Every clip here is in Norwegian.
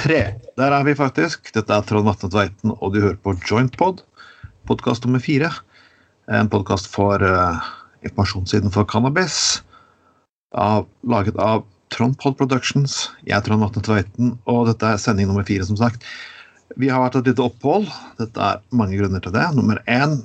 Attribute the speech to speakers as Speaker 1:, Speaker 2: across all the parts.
Speaker 1: tre. Der er vi faktisk. Dette er Trond Vatne Tveiten, og du hører på Jointpod, podkast nummer fire. En podkast for uh, informasjonssiden for cannabis. Av, laget av Trondpod Productions. Jeg er Trond Vatne Tveiten, og dette er sending nummer fire, som sagt. Vi har vært et lite opphold. Dette er mange grunner til det. Nummer én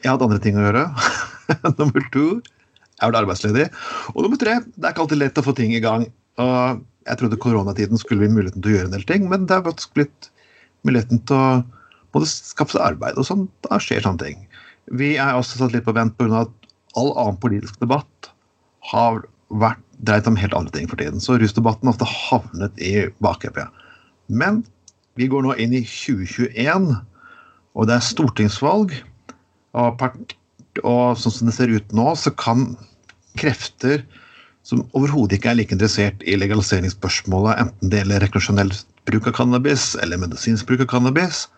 Speaker 1: jeg har hatt andre ting å gjøre. nummer to jeg har vært arbeidsledig. Og nummer tre det er ikke alltid lett å få ting i gang. Og jeg trodde koronatiden skulle bli muligheten til å gjøre en del ting, men det har faktisk blitt muligheten til å både skaffe seg arbeid og sånn. Da skjer sånne ting. Vi er også satt litt på vent pga. at all annen politisk debatt har vært dreid om helt andre ting for tiden. Så rusdebatten har ofte havnet i bakheppet. Men vi går nå inn i 2021, og det er stortingsvalg. Og, part, og sånn som det ser ut nå, så kan krefter som overhodet ikke er like interessert i legaliseringsspørsmålet, enten det gjelder rekreasjonell bruk av cannabis eller medisinsk bruk av cannabis,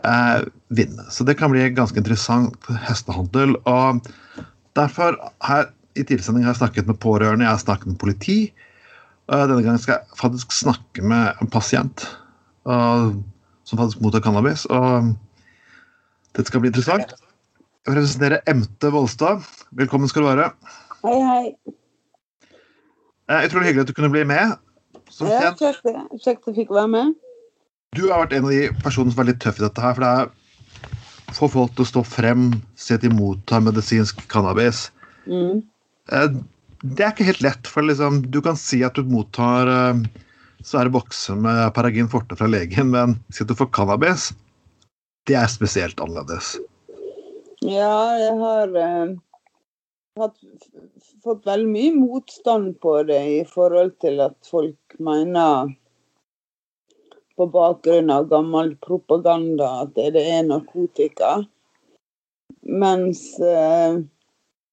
Speaker 1: eh, vinne. Så det kan bli ganske interessant hestehandel. og Derfor her i har jeg snakket med pårørende, jeg har snakket med politi. og Denne gangen skal jeg faktisk snakke med en pasient og, som faktisk mottar cannabis. og Dette skal bli interessant. Jeg representerer Emte Volstad. Velkommen skal du være.
Speaker 2: Hei, hei.
Speaker 1: Eh, er hyggelig at du kunne bli med. Som
Speaker 2: Ja, kjekt, det. fikk være med.
Speaker 1: du har vært en av de personene som er litt tøff i dette her. For det er få folk til å stå frem, si at de mottar medisinsk cannabis.
Speaker 2: Mm.
Speaker 1: Eh, Det er ikke helt lett, for liksom, du kan si at du mottar eh, svære bokser med Paragin forte fra legen, men si at du får cannabis, det er spesielt annerledes.
Speaker 2: Ja, jeg har hatt, fått veldig mye motstand på det i forhold til at folk mener på bakgrunn av gammel propaganda at det er narkotika. Mens eh,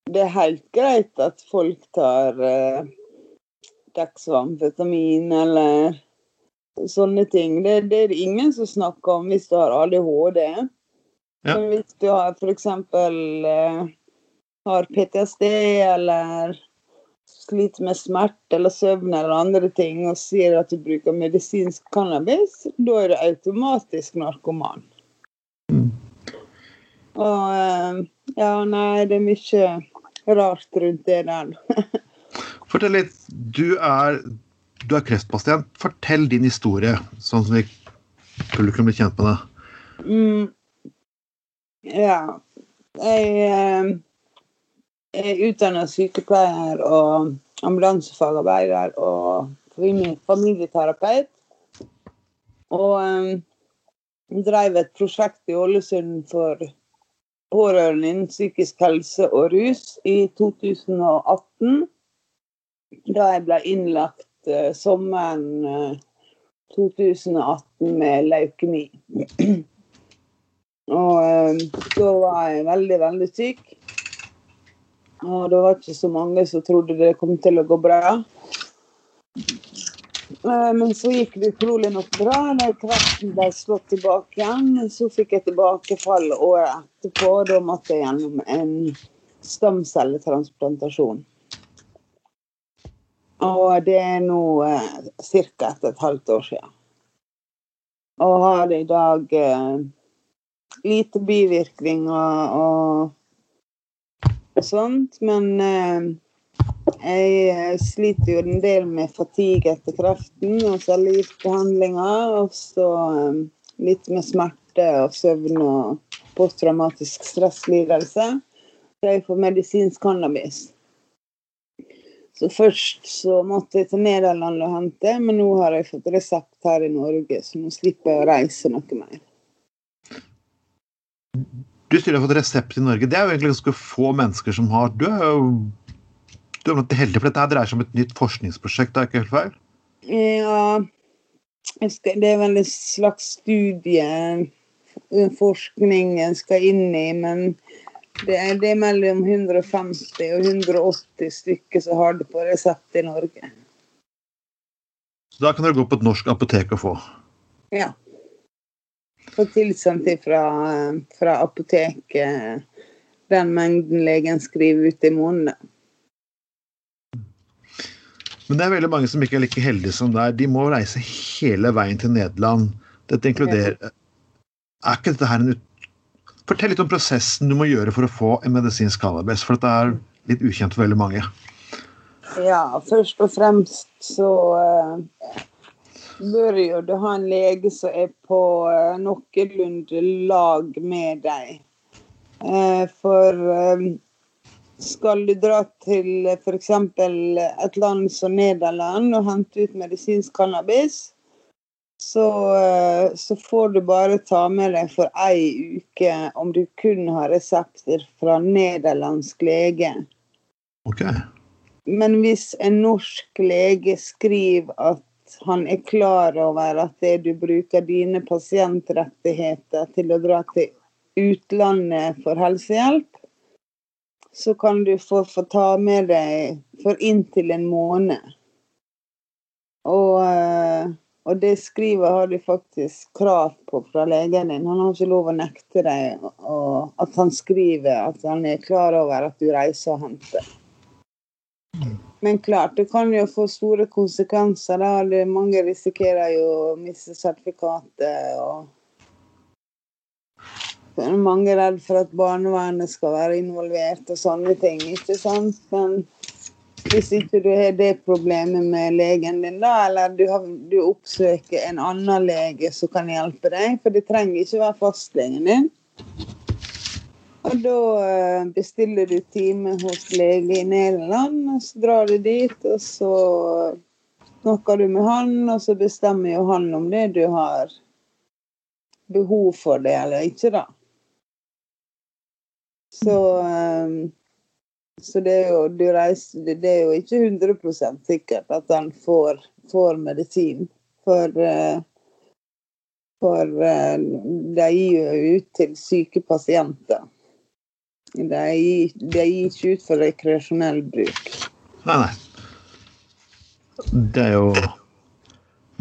Speaker 2: det er helt greit at folk tar eh, dexvamfetamin eller sånne ting. Det, det er det ingen som snakker om hvis du har ADHD.
Speaker 1: Ja.
Speaker 2: Men hvis du har f.eks. Eh, har PTSD eller sliter med smerte eller søvn eller andre ting og sier at du bruker medisinsk cannabis, da er du automatisk narkoman.
Speaker 1: Mm.
Speaker 2: Og eh, ja, nei, det er mye rart rundt det der.
Speaker 1: Fortell litt. Du er, du er kreftpasient. Fortell din historie, sånn som vi publikum blir kjent med deg.
Speaker 2: Mm. Ja. Jeg eh, utdannet sykepleier og ambulansefagarbeider og famili- familieterapeut. Og um, drev et prosjekt i Ålesund for pårørende innen psykisk helse og rus i 2018. Da jeg ble innlagt uh, sommeren uh, 2018 med leukemi. Og um, da var jeg veldig, veldig syk. Og det var ikke så mange som trodde det kom til å gå bra. Eh, Men så gikk det utrolig nok bra. Da kraften ble slått tilbake igjen, så fikk jeg tilbakefall året etterpå. Da måtte jeg gjennom en stamcelletransplantasjon. Og det er nå eh, ca. etter et halvt år siden. Og har i dag eh, lite bivirkninger og, og sånt, men eh, jeg sliter jo en del med fatigue etter kreften og cellegiftbehandlinger. Og så eh, litt med smerte og søvn og posttraumatisk stresslidelse. Så jeg får medisinsk cannabis. Så først så måtte jeg til Nederland og hente, men nå har jeg fått resept her i Norge, så nå slipper jeg å reise noe mer.
Speaker 1: Du sier du har fått resept i Norge. Det er jo egentlig ganske få mennesker som har Du er jo du er blant de heldige, for dette dreier seg om et nytt forskningsprosjekt. er ikke helt feil?
Speaker 2: Ja, det er vel en slags studie eh, forskning en skal inn i, men det er, det er mellom 150 og 180 stykker som har det på resept i Norge.
Speaker 1: Så da kan dere gå på et norsk apotek og få.
Speaker 2: Ja. Få tilsendt fra, fra apoteket den mengden legen skriver ut i måneden.
Speaker 1: Men det er veldig mange som ikke er like heldige som deg. De må reise hele veien til Nederland. Dette inkluderer Er ikke dette her en ut... Fortell litt om prosessen du må gjøre for å få en medisinsk cannabis, for dette er litt ukjent for veldig mange.
Speaker 2: Ja, først og fremst så uh, bør jo du ha en lege som er på uh, noenlunde lag med deg. Uh, for skal du dra til f.eks. et land som Nederland og hente ut medisinsk cannabis, så, eh, så, får du bare ta med deg for ei uke om du kun har resepter fra nederlandsk lege.
Speaker 1: Ok.
Speaker 2: Men hvis en norsk lege skriver at han er klar over at du bruker dine pasientrettigheter til å dra til utlandet for helsehjelp, så kan du få, få ta med deg for inntil en måned. Og, eh, og, det skrivet har du faktisk krav på fra legen din. Han har ikke lov å nekte deg at han skriver at han er klar over at du reiser og henter. Men klart, det kan jo få store konsekvenser. da. Mange risikerer jo å miste sertifikatet. og mange er redd for at barnevernet skal være involvert og sånne ting. ikke sant? Men hvis ikke du har det problemet med legen din, da, eller du, har, du oppsøker en annen lege som kan hjelpe deg, for det trenger ikke være fastlegen din. Og da eh, bestiller du time hos lege i Nederland, og så drar du dit, og så snakker du med han, og så bestemmer jo han om det du har behov for det eller ikke, da. Så, um, så det, er jo, reiser, det er jo ikke 100 sikkert at han får, får medisin. For, uh, for de gir jo ut til syke pasienter. De er ikke ut for rekreasjonell bruk.
Speaker 1: Nei, nei. Det er jo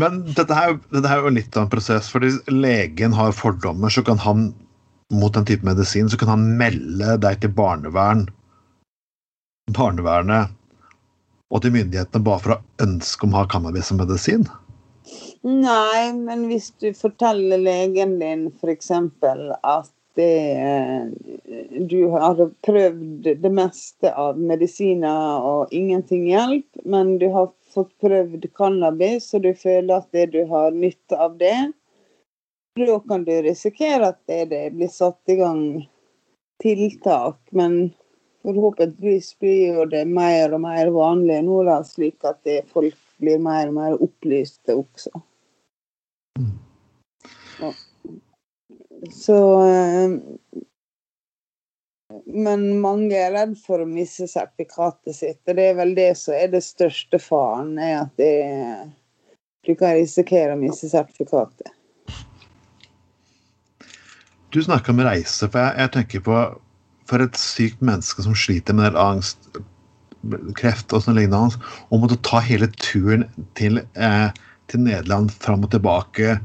Speaker 1: Men dette er, dette er jo litt av en prosess. Fordi legen har fordommer, så kan han mot den type medisin, så kan han melde deg til barnevern, barnevernet og til myndighetene bare for å ønske om å ha cannabis som medisin?
Speaker 2: Nei, men hvis du forteller legen din f.eks. at det, du har prøvd det meste av medisiner og ingenting hjelper, men du har fått prøvd cannabis og du føler at det du har nytte av det, da kan du risikere at det, det blir satt i gang tiltak, men forhåpentligvis blir jo det mer og mer vanlig nå, da, slik at det, folk blir mer og mer opplyste også. Ja. Så eh, Men mange er redd for å miste sertifikatet sitt, og det er vel det som er det største faren, er at det, du kan risikere å miste sertifikatet.
Speaker 1: Du snakka om reise, for jeg, jeg, tenker på for et sykt menneske som sliter med angst, kreft og sånn lignende, å måtte ta hele turen til, eh, til Nederland fram og tilbake.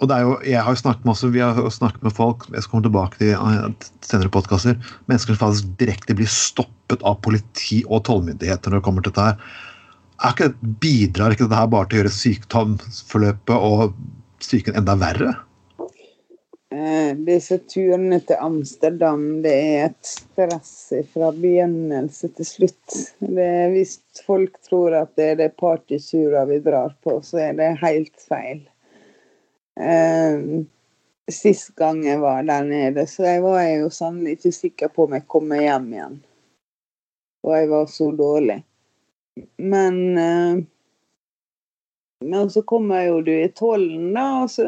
Speaker 1: Og det er jo, jeg har jo snakket med også, Vi har snakket med folk jeg skal komme tilbake til eh, senere podkaster, mennesker som faktisk direkte blir stoppet av politi og tollmyndigheter når det kommer til dette her. Er ikke, bidrar ikke dette her bare til å gjøre sykdomsforløpet og syken enda verre?
Speaker 2: Eh, disse turene til Amsterdam, det er et stress fra begynnelse til slutt. Hvis folk tror at det er det partyturer vi drar på, så er det helt feil. Eh, sist gang jeg var der nede, så jeg var jo sannelig ikke sikker på om jeg kommer hjem igjen. Og jeg var så dårlig. Men eh, men så kommer jo du i tollen, da, og så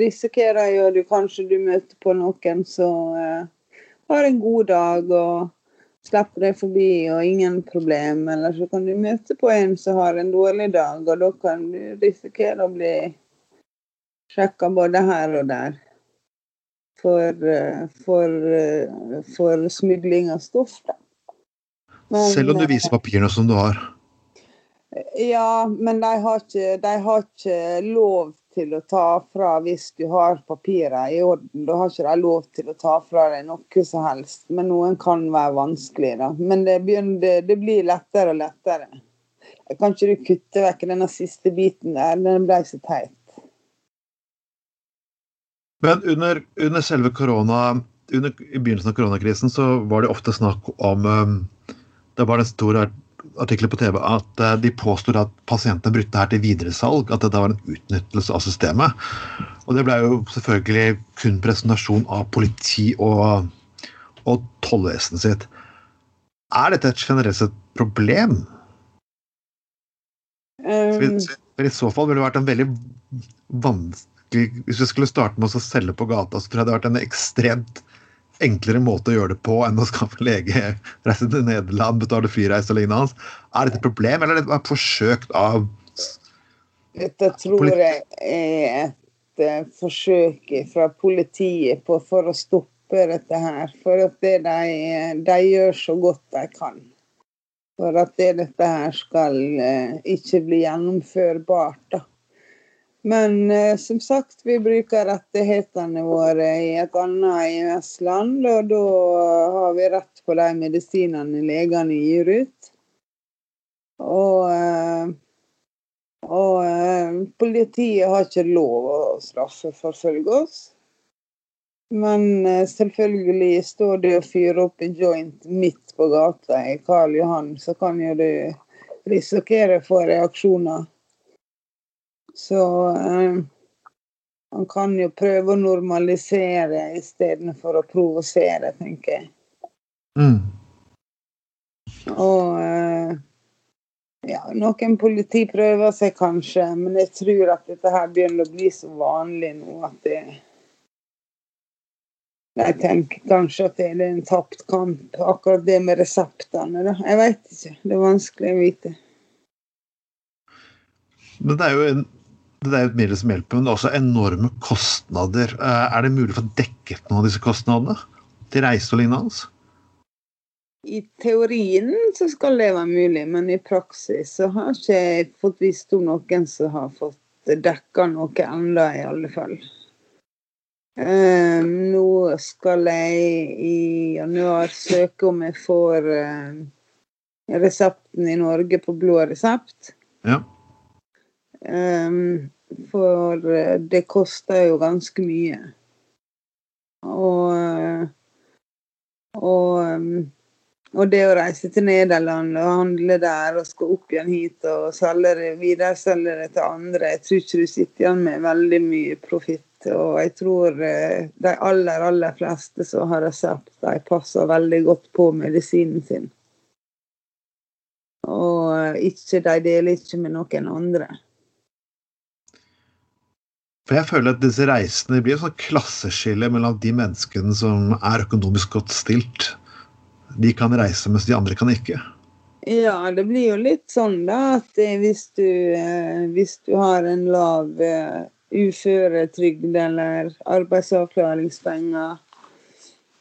Speaker 2: risikerer jo du kanskje du møter på noen som uh, har en god dag og slipper deg forbi og ingen problem. Eller så kan du møte på en som har en dårlig dag, og da kan du risikere å bli sjekka både her og der. For, uh, for, uh, for smugling av stoff, da.
Speaker 1: Men, Selv om du viser papirene som du har?
Speaker 2: Ja, men de har, ikke, de har ikke lov til å ta fra hvis du har papirene i orden. Da har ikke de lov til å ta fra deg noe som helst. Men noen kan være vanskelig, da. Men det, begynner, det blir lettere og lettere. Kan ikke du kutte vekk denne siste biten der? Den ble så teit.
Speaker 1: Men under, under selve korona, under, i begynnelsen av koronakrisen så var det ofte snakk om um, Det var en stor artikkel på TV at uh, de påstod at pasientene brukte her til videresalg. At dette var en utnyttelse av systemet. Og det ble jo selvfølgelig kun presentasjon av politi og, og tollvesenet sitt. Er dette et generelt sett problem? Um, så I så fall ville det vært en veldig vanskelig Hvis vi skulle starte med å selge på gata, så tror jeg det hadde vært en ekstremt enklere måte å gjøre det på enn å skaffe lege, reise til Nederland, betale flyreise og lignende. Er dette et problem, eller er det et forsøk av
Speaker 2: Dette tror jeg er et uh, forsøk fra politiet på, for å stoppe dette her. For at det de, de gjør så godt de kan. For at det, dette her skal uh, ikke bli gjennomførbart. da. Men eh, som sagt, vi bruker rettighetene våre i et annet EØS-land, og da har vi rett på de medisinene legene gir ut. Og, eh, og eh, politiet har ikke lov å straffeforfølge oss. Men eh, selvfølgelig står det å fyre opp en joint midt på gata i Karl Johan, så kan jo du risikere for reaksjoner. Så eh, man kan jo prøve å normalisere istedenfor å provosere, tenker jeg. Mm. Og eh, ja, noen politi prøver seg kanskje, men jeg tror at dette her begynner å bli så vanlig nå at det jeg tenker kanskje at det er en tapt kamp, akkurat det med reseptene. Da. Jeg veit ikke. Det er vanskelig å vite.
Speaker 1: Men det er jo en det er et middel som hjelper, men det er også enorme kostnader. Eh, er det mulig å få dekket noen av disse kostnadene til reise og lignende?
Speaker 2: I teorien så skal det være mulig, men i praksis så har ikke jeg fått visst om noen som har fått dekka noe ennå, i alle fall. Um, nå skal jeg i januar søke om jeg får uh, resepten i Norge på blå resept.
Speaker 1: Ja.
Speaker 2: Um, for eh, det koster jo ganske mye. Og, eh, og, ehm, og det å reise til Nederland og handle der og skal opp igjen hit og selge det videre, selge det til andre, jeg tror ikke du sitter igjen med veldig mye profitt. Og jeg tror eh, de aller, aller fleste som har resept, de passer veldig godt på medisinen sin. Og ikke, de deler ikke med noen andre.
Speaker 1: For jeg føler at disse reisene blir et sånn klasseskille mellom de menneskene som er økonomisk godt stilt. De kan reise, mens de andre kan ikke.
Speaker 2: Ja, det blir jo litt sånn da at eh, hvis du, eh, hvis du har en lav uh, uføretrygd eller arbeidsavklaringspenger,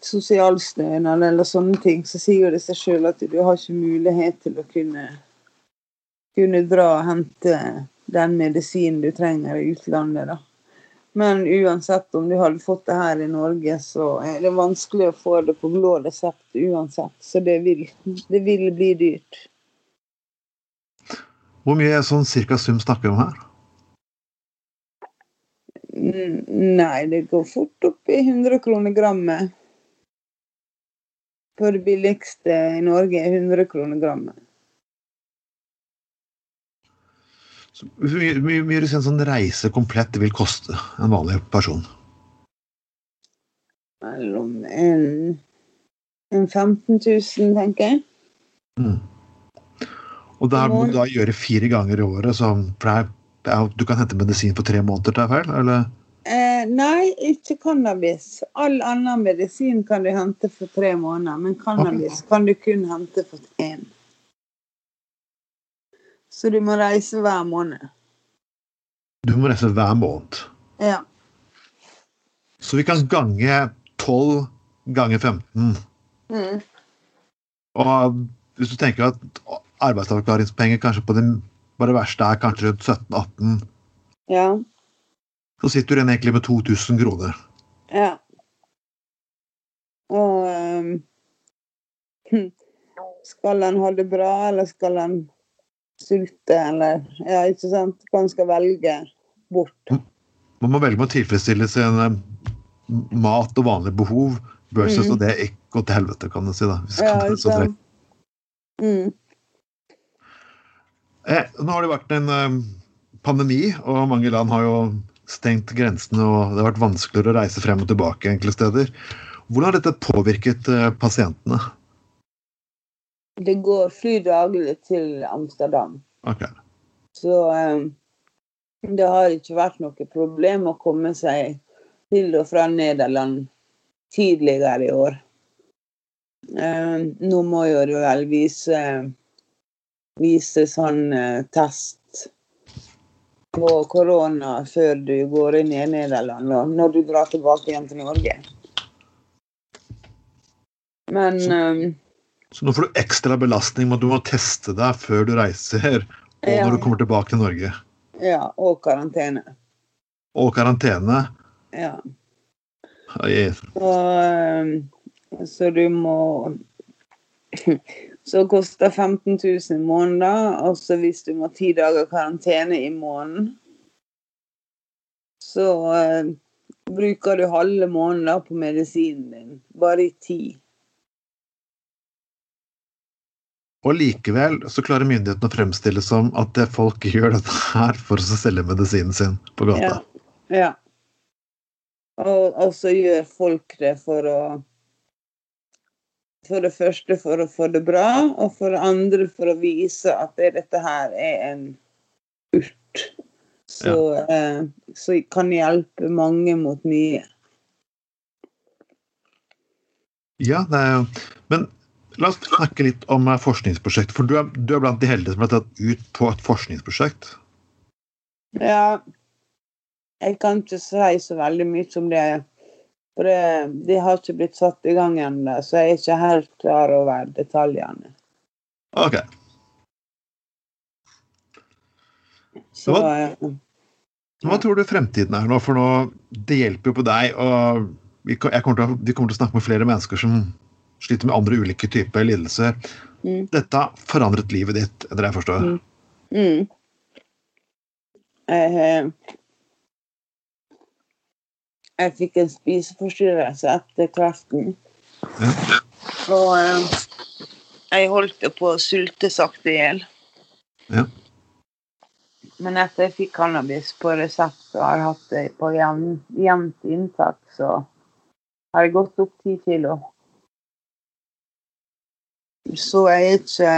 Speaker 2: sosialstønad eller sånne ting, så sier det seg sjøl at du har ikke mulighet til å kunne, kunne dra og hente den medisinen du trenger i utlandet. da. Men uansett om du hadde fått det her i Norge, så er det vanskelig å få det på blå resept uansett. Så det vil, det vil bli dyrt.
Speaker 1: Hvor mye sånn cirka sum snakker vi om her?
Speaker 2: Nei, det går fort opp i 100 kroner grammet. På det billigste i Norge er 100 kroner grammet.
Speaker 1: Hvor mye, mye en sånn reise komplett vil koste en vanlig person?
Speaker 2: Mellom en, en 15 000, tenker jeg. Mm.
Speaker 1: Og det må du da gjøre fire ganger i året, så du kan hente medisin for tre måneder, tar jeg feil? eller?
Speaker 2: Eh, nei, ikke cannabis. All annen medisin kan du hente for tre måneder, men cannabis okay. kan du kun hente for én. Så du må reise hver måned.
Speaker 1: Du må reise hver måned?
Speaker 2: Ja.
Speaker 1: Så vi kan gange 12 ganger 15. Mm. Og hvis du tenker at arbeidsavklaringspenger kanskje på det bare verste er kanskje rundt 17-18
Speaker 2: Ja.
Speaker 1: så sitter du igjen egentlig med 2000 kroner.
Speaker 2: Ja. Og um, skal en ha det bra, eller skal han sulte, eller Ja, ikke sant? Hva en skal velge bort.
Speaker 1: Man må velge med å tilfredsstille sine mat og vanlige behov versus
Speaker 2: Mm.
Speaker 1: at det ikke går til helvete, kan du si. da.
Speaker 2: Ja, ikke
Speaker 1: så
Speaker 2: sant? Mm.
Speaker 1: Eh, nå har det vært en eh, pandemi, og mange land har jo stengt grensene, og det har vært vanskeligere å reise frem og tilbake enkelte steder. Hvordan har dette påvirket eh, pasientene?
Speaker 2: Det går fly daglig til Amsterdam.
Speaker 1: Okay.
Speaker 2: Så eh, det har ikke vært noe problem å komme seg til og fra Nederland tidligere i år. Eh, nå må jo du vel vise, vise sånn eh, test på korona før du går inn i Nederland, og når du drar tilbake igjen til Norge. Men
Speaker 1: Så nå får du ekstra belastning med at du må teste deg før du reiser, og
Speaker 2: Ja.
Speaker 1: når du kommer tilbake til Norge.
Speaker 2: ja, og karantene.
Speaker 1: Og karantene.
Speaker 2: Ja.
Speaker 1: Oi,
Speaker 2: Og, eh, så du må Så koster 15 000 i måneden. Og så hvis du må ha ti dager karantene i måneden, så eh, bruker du halve måneden på medisinen din. Bare i ti.
Speaker 1: Og likevel så klarer myndighetene å fremstille som at det folk gjør dette her for å selge medisinen sin på gata.
Speaker 2: Ja. ja. Og, og så gjør folk det for å For det første for å få det bra, og for det andre for å vise at det, dette her er en urt. Så, eh, så kan hjelpe mange mot mye.
Speaker 1: Ja, det er jo Men la oss snakke litt om eh, forskningsprosjektet. For du er, du er blant de heldige som er tatt ut på et forskningsprosjekt.
Speaker 2: Ja, jeg kan ikke si så veldig mye om det. For det, det har ikke blitt satt i gang ennå, så jeg er ikke helt klar over detaljene.
Speaker 1: Ok.
Speaker 2: Så,
Speaker 1: Hva-
Speaker 2: eh,
Speaker 1: Hva tror du fremtiden er nå? For nå, det hjelper jo på deg, og vi, kommer å- vi kommer til å snakke med flere mennesker som sliter med andre ulike typer lidelser.
Speaker 2: Mm.
Speaker 1: Dette forandret livet ditt, etter det jeg forstår.
Speaker 2: Mm. Mm. Jeg, eh, jeg fikk en spiseforstyrrelse etter kreften.
Speaker 1: Ja.
Speaker 2: Og eh, jeg holdt på å sulte sakte i hjel.
Speaker 1: Ja.
Speaker 2: Men etter jeg fikk cannabis på resept og har hatt det på jevn- jevnt inntak, så har jeg gått opp ti kilo. Så er ikke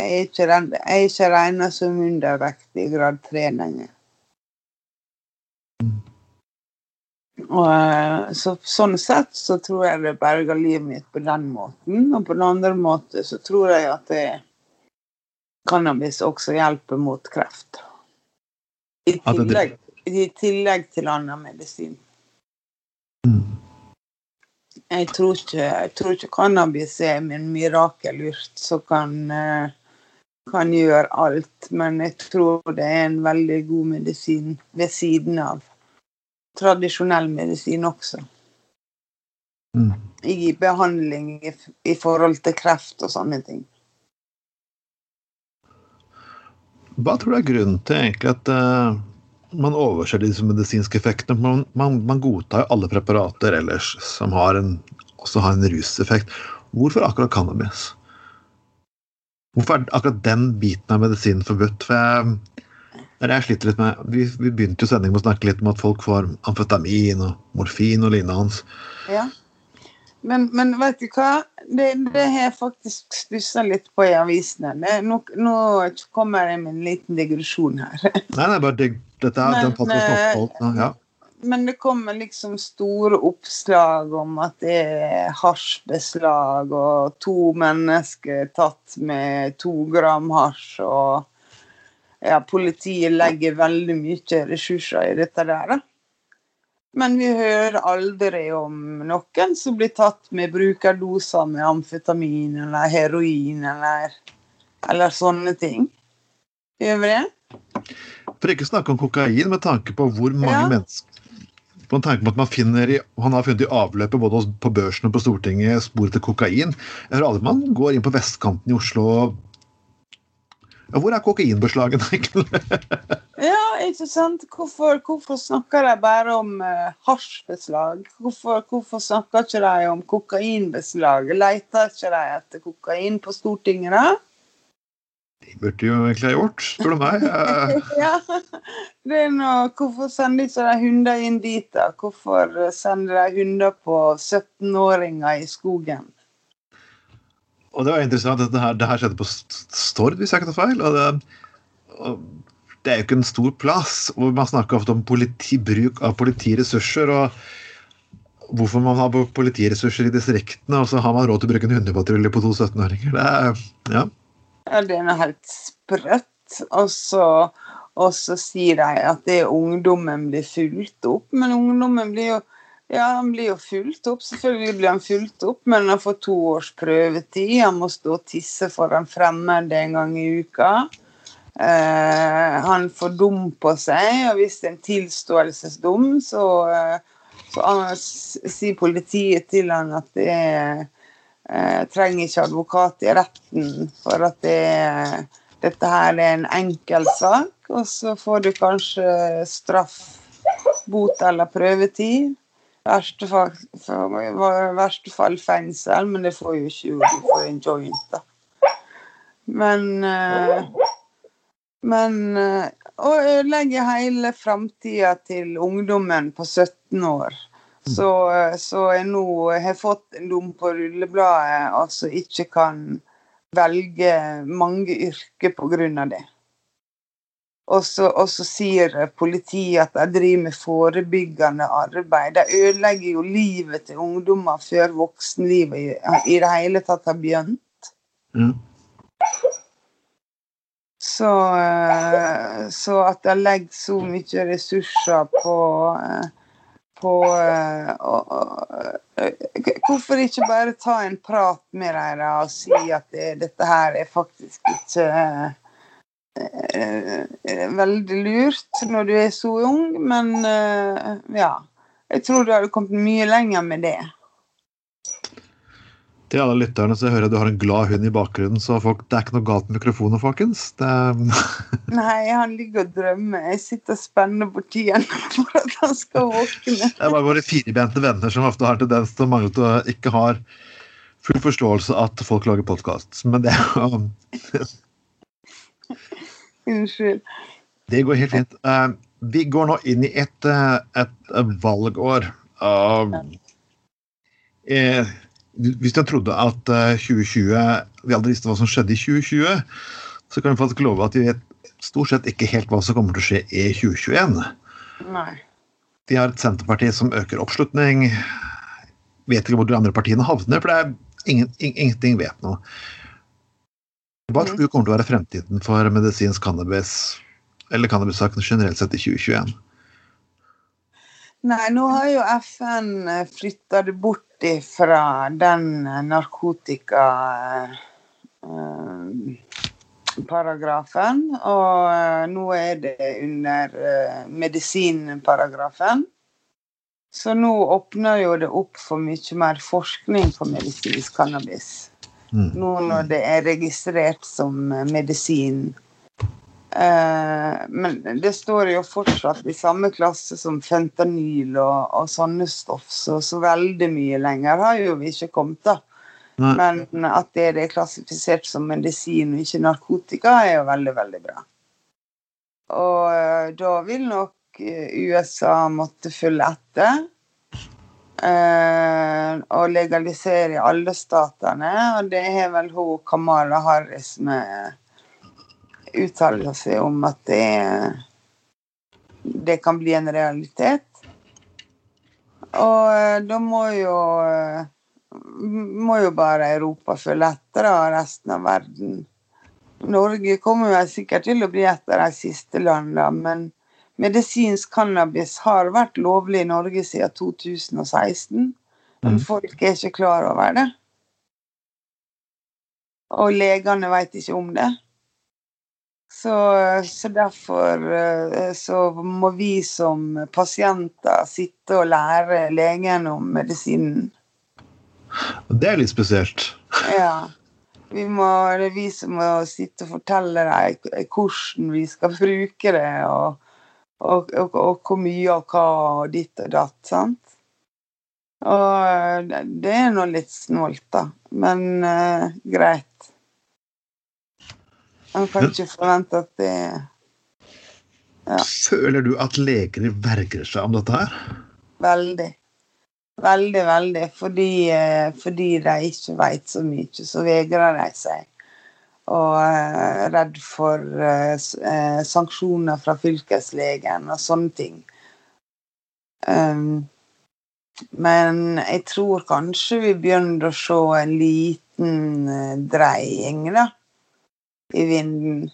Speaker 2: jeg er ikke, den, jeg er ikke regna som undervektig i grad 3 lenger. Og, eh, så, sånn sett så tror jeg det berga livet mitt på den måten. Og på den andre måten så tror jeg at det, cannabis også hjelper mot kreft. I tillegg, I tillegg til annen medisin.
Speaker 1: Mm.
Speaker 2: Jeg tror ikke, jeg tror ikke cannabis er min mirakelurt som kan, eh, kan gjøre alt, men jeg tror det er en veldig god medisin ved siden av tradisjonell medisin også.
Speaker 1: Mm.
Speaker 2: I behandling i, i forhold til kreft og sånne ting.
Speaker 1: Hva tror du er grunnen til egentlig at eh, man overser disse medisinske effektene? Man, man, man godtar jo alle preparater ellers som har en, også har en ruseffekt. Hvorfor akkurat cannabis? Hvorfor er akkurat den biten av medisinen forbudt? For jeg, det er det jeg sliter litt med. Vi, vi begynte jo sendingen med å snakke litt om at folk får amfetamin og morfin og lignende. hans.
Speaker 2: Ja. Men, men vet du hva? Det, det har jeg faktisk stussa litt på i avisene. Det, nå, nå kommer jeg med en liten digresjon her.
Speaker 1: Nei, det er bare digg. Dette er
Speaker 2: Men,
Speaker 1: den podcasten
Speaker 2: eh.
Speaker 1: Ja.
Speaker 2: Men det kommer liksom store oppslag om at det er hasjbeslag og to mennesker tatt med to gram hasj, og ja, politiet legger veldig mye ressurser i dette der. da. Men vi hører aldri om noen som blir tatt med brukerdoser med amfetamin eller heroin eller, eller sånne ting. Gjør vi det?
Speaker 1: For ikke snakke om kokain, med tanke på hvor mange
Speaker 2: Ja.
Speaker 1: mennesker med tanke på at man finner i, Han har funnet i avløpet både på børsen og på Stortinget spor til kokain. Jeg hører aldri man går inn på vestkanten i Oslo ja, Hvor er kokainbeslagene, egentlig?
Speaker 2: ja, ikke sant. Hvorfor, hvorfor, snakker de bare om uh, hasjbeslag? Hvorfor, hvorfor, snakker ikke de om kokainbeslag? Leter ikke de etter kokain på Stortinget, da?
Speaker 1: De burde jo egentlig ha gjort, spør du meg.
Speaker 2: ja, det er noe, Hvorfor sender de hunder inn dit, da? Hvorfor sender de hunder på 17-åringer i skogen?
Speaker 1: Og det var interessant at det her, det her skjedde på Stord, hvis jeg ikke tar feil. Og det, og det, er jo ikke en stor plass. og Man snakker ofte om politi, bruk av politiressurser. og Hvorfor man har politiressurser i distriktene, og så har man råd til å bruke en hundepatrulje på to 17-åringer. Det er, ja.
Speaker 2: Ja, det er noe helt sprøtt. Og så, og så sier de at det er ungdommen blir fulgt opp, men ungdommen blir jo ja, han blir jo fulgt opp. Selvfølgelig blir han fulgt opp, men han får to års prøvetid. Han må stå og tisse foran fremmede fremmed en gang i uka. Eh, han får dum på seg, og hvis det er en tilståelsesdom, så, eh, så sier politiet til han at det er eh, trenger ikke advokat i retten for at det, dette her er en enkel sak. Og så får du kanskje straff, bot eller prøvetid. Verste fall, verste fall fengsel, men det får jo ikke du får en joint, da. Men eh, Men eh, å ødelegge hele framtida til ungdommen på 17 år så, så jeg nå har fått en dom på rullebladet, altså ikke kan velge mange yrker pga. det. Og så, og så, sier politiet at de driver med forebyggende arbeid. De ødelegger jo livet til ungdommer før voksenlivet i, det hele tatt har begynt. Mm. Så, eh, så, at de legger så mye ressurser på uh, på uh, Hvorfor ikke bare ta en prat med dem og si at det, dette her er faktisk ikke uh, veldig lurt når du er så ung, men ja. Jeg tror du hadde kommet mye lenger med det.
Speaker 1: Til alle lytterne så hører jeg du har en glad hund i bakgrunnen, så folk, det er ikke noe galt med mikrofonen, folkens. Det...
Speaker 2: Nei, han ligger og drømmer. Jeg sitter og spenner på tiden for at han skal våkne.
Speaker 1: Det er bare våre firbente venner som ofte har tendens til å mangle til å ikke har full forståelse at folk lager podkast. Men det er
Speaker 2: Unnskyld.
Speaker 1: Det går helt fint. Uh, vi går nå inn i et, et, et valgår. Uh, hvis jeg trodde at 2020 eh, vi aldri visste hva som skjedde i 2020, så kan vi faktisk love at vi vet stort sett ikke helt hva som kommer til å skje i 2021.
Speaker 2: Nei.
Speaker 1: De har et Senterparti som øker oppslutning. Vet ikke hvor de andre partiene havner, for det er ingen, ingenting vet nå. Hva tror du kommer til å være fremtiden for medisinsk cannabis, eller cannabissaken generelt sett i 2021?
Speaker 2: Nei, nå har jo FN flytta det bort fra den narkotikaparagrafen, og eh, nå er det under eh, medisinparagrafen. Så nå åpner jo det opp for mye mer forskning på medisinsk cannabis. Mm. Nå når det er registrert som medisin Eh, men det står jo fortsatt i samme klasse som fentanyl og, og sånne stoff, så, så, veldig mye lenger har jo vi ikke kommet, da. Nei. Men at det er klassifisert som medisin og ikke narkotika, er jo veldig, veldig bra. Og uh, da vil nok eh, USA måtte følge etter. Uh, og legalisere i alle statene, og det har vel hun Kamala Harris med uttaler seg om at det, det kan bli en realitet. Og eh, da må jo eh, må jo bare Europa følge etter, og resten av verden. Norge kommer jo sikkert til å bli et av de siste landene, men medisinsk cannabis har vært lovlig i Norge siden 2016. Men mm. folk er ikke klar over det. Og legene vet ikke om det. Så, så, derfor eh, så må vi som pasienter sitte og lære legen om medisinen.
Speaker 1: Det er litt spesielt.
Speaker 2: Ja. Må, det er vi som må sitte og fortelle dem hvordan vi skal bruke det, og, og, og, og hvor mye og hva og ditt og datt. sant? Og det er nå litt snålt, da. Men uh, greit. Man kan ikke forvente at det
Speaker 1: ja. Føler du at legene verger seg om dette her?
Speaker 2: Veldig. Veldig, veldig. Fordi, eh, fordi de ikke vet så mye, så vegrer de seg. Og er eh, redd for uh, sanksjoner fra fylkeslegen og sånne ting. Um, men jeg tror kanskje vi begynner å se en liten dreiing, da i vinden.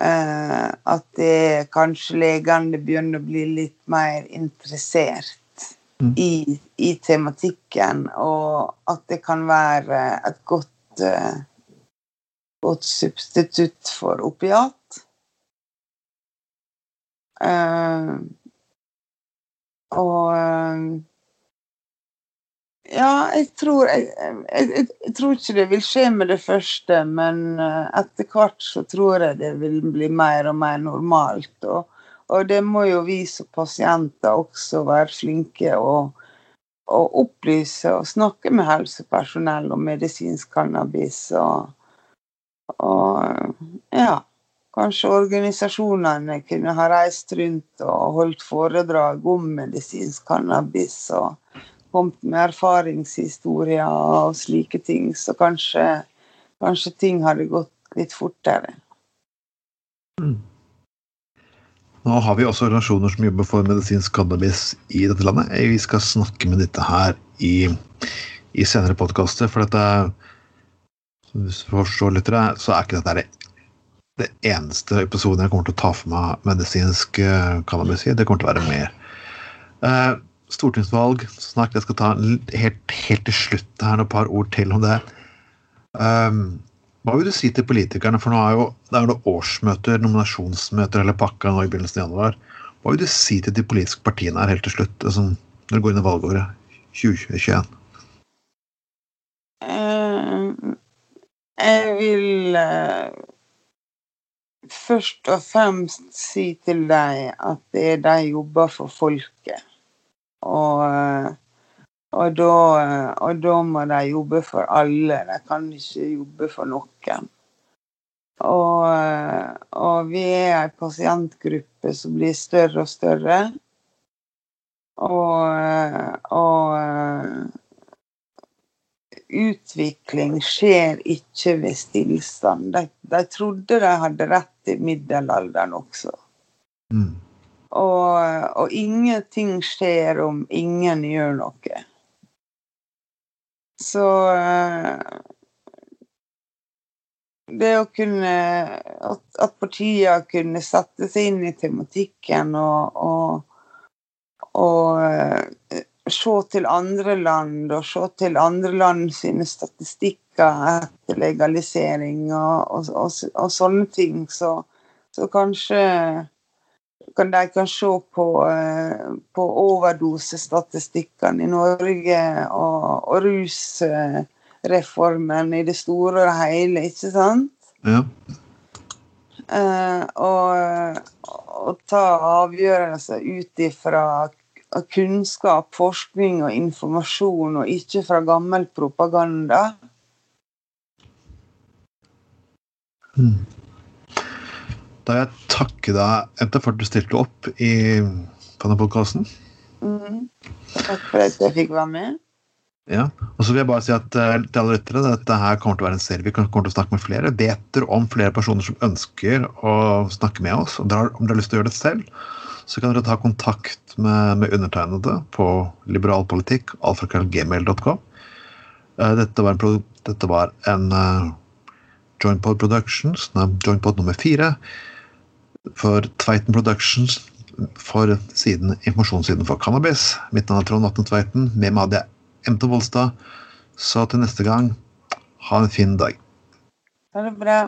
Speaker 2: Eh, at det kanskje legene begynner å bli litt mer interessert mm. i, i, tematikken, og at det kan være et godt, eh, godt substitutt for opiat. Eh, og ja, jeg tror jeg, jeg, jeg, tror ikke det vil skje med det første, men eh, etter hvert så tror jeg det vil bli mer og mer normalt. Og, og det må jo vi som pasienter også være flinke og, og opplyse og snakke med helsepersonell om medisinsk cannabis. Og, og ja, kanskje organisasjonene kunne ha reist rundt og holdt foredrag om medisinsk cannabis. og kommet med erfaringshistorier og slike ting, så kanskje, kanskje ting hadde gått litt fortere.
Speaker 1: Mm. Nå har vi også organisasjoner som jobber for medisinsk cannabis i dette landet. Vi skal snakke med dette her i, i senere podkaster, for dette Hvis du forstår det, så er ikke dette det, det eneste episoden jeg kommer til å ta for meg medisinsk eh, cannabis i. Det kommer til å være mer. Stortingsvalg. Snart jeg skal ta helt, helt til slutt her noen par ord til om det. Um, hva vil du si til politikerne, for nå er jo, det er jo årsmøter, nominasjonsmøter eller pakka nå i begynnelsen av januar. Hva vil du si til de politiske partiene her helt til slutt, altså, når det går inn i valgåret 2021?
Speaker 2: Uh, jeg vil uh, først og fremst si til deg at det er de jobber for folket. Og, eh, og, da, eh, og da må de jobbe for alle. De kan ikke jobbe for noen. Og, eh, og vi er en pasientgruppe som blir større og større. Og, og utvikling skjer ikke ved stillstand. De, de, trodde de hadde rett i middelalderen også. Mm. Og, og ingenting skjer om ingen gjør noe. Så eh, det å kunne At, partiene kunne sette seg inn i tematikken og, og, og se til andre land og se til andre land sine statistikker etter legalisering og, og sånne ting, så, så kanskje kan de kan se på, eh, på overdosestatistikkene i Norge og, og, rusreformen i det store og hele, ikke sant?
Speaker 1: Ja.
Speaker 2: Uh, og, og, ta avgjørelser ut ifra kunnskap, forskning og informasjon, og ikke fra gammel propaganda.
Speaker 1: Mm. Da vil jeg takke deg Ente, for at du stilte opp i denne podkasten.
Speaker 2: Mm. Takk for at jeg fikk være med.
Speaker 1: Ja, og så vil jeg bare si at uh, til alle lyttere, Dette her kommer til å være en serie vi kommer til å snakke med flere. Vet dere om flere personer som ønsker å snakke med oss, dere, har, om dere har lyst til å gjøre det selv, så kan dere ta kontakt med, med undertegnede på liberalpolitikk, alfakrøllgmail.com. Uh, dette var en, dette var en uh, Jointpod Productions, joinpod nummer fire for Tveiten Productions for siden, informasjonssiden for cannabis. Mitt navn er Trond Atne Tveiten. Med meg hadde jeg MT Volstad. Så til neste gang, ha en fin dag.
Speaker 2: Ha det bra.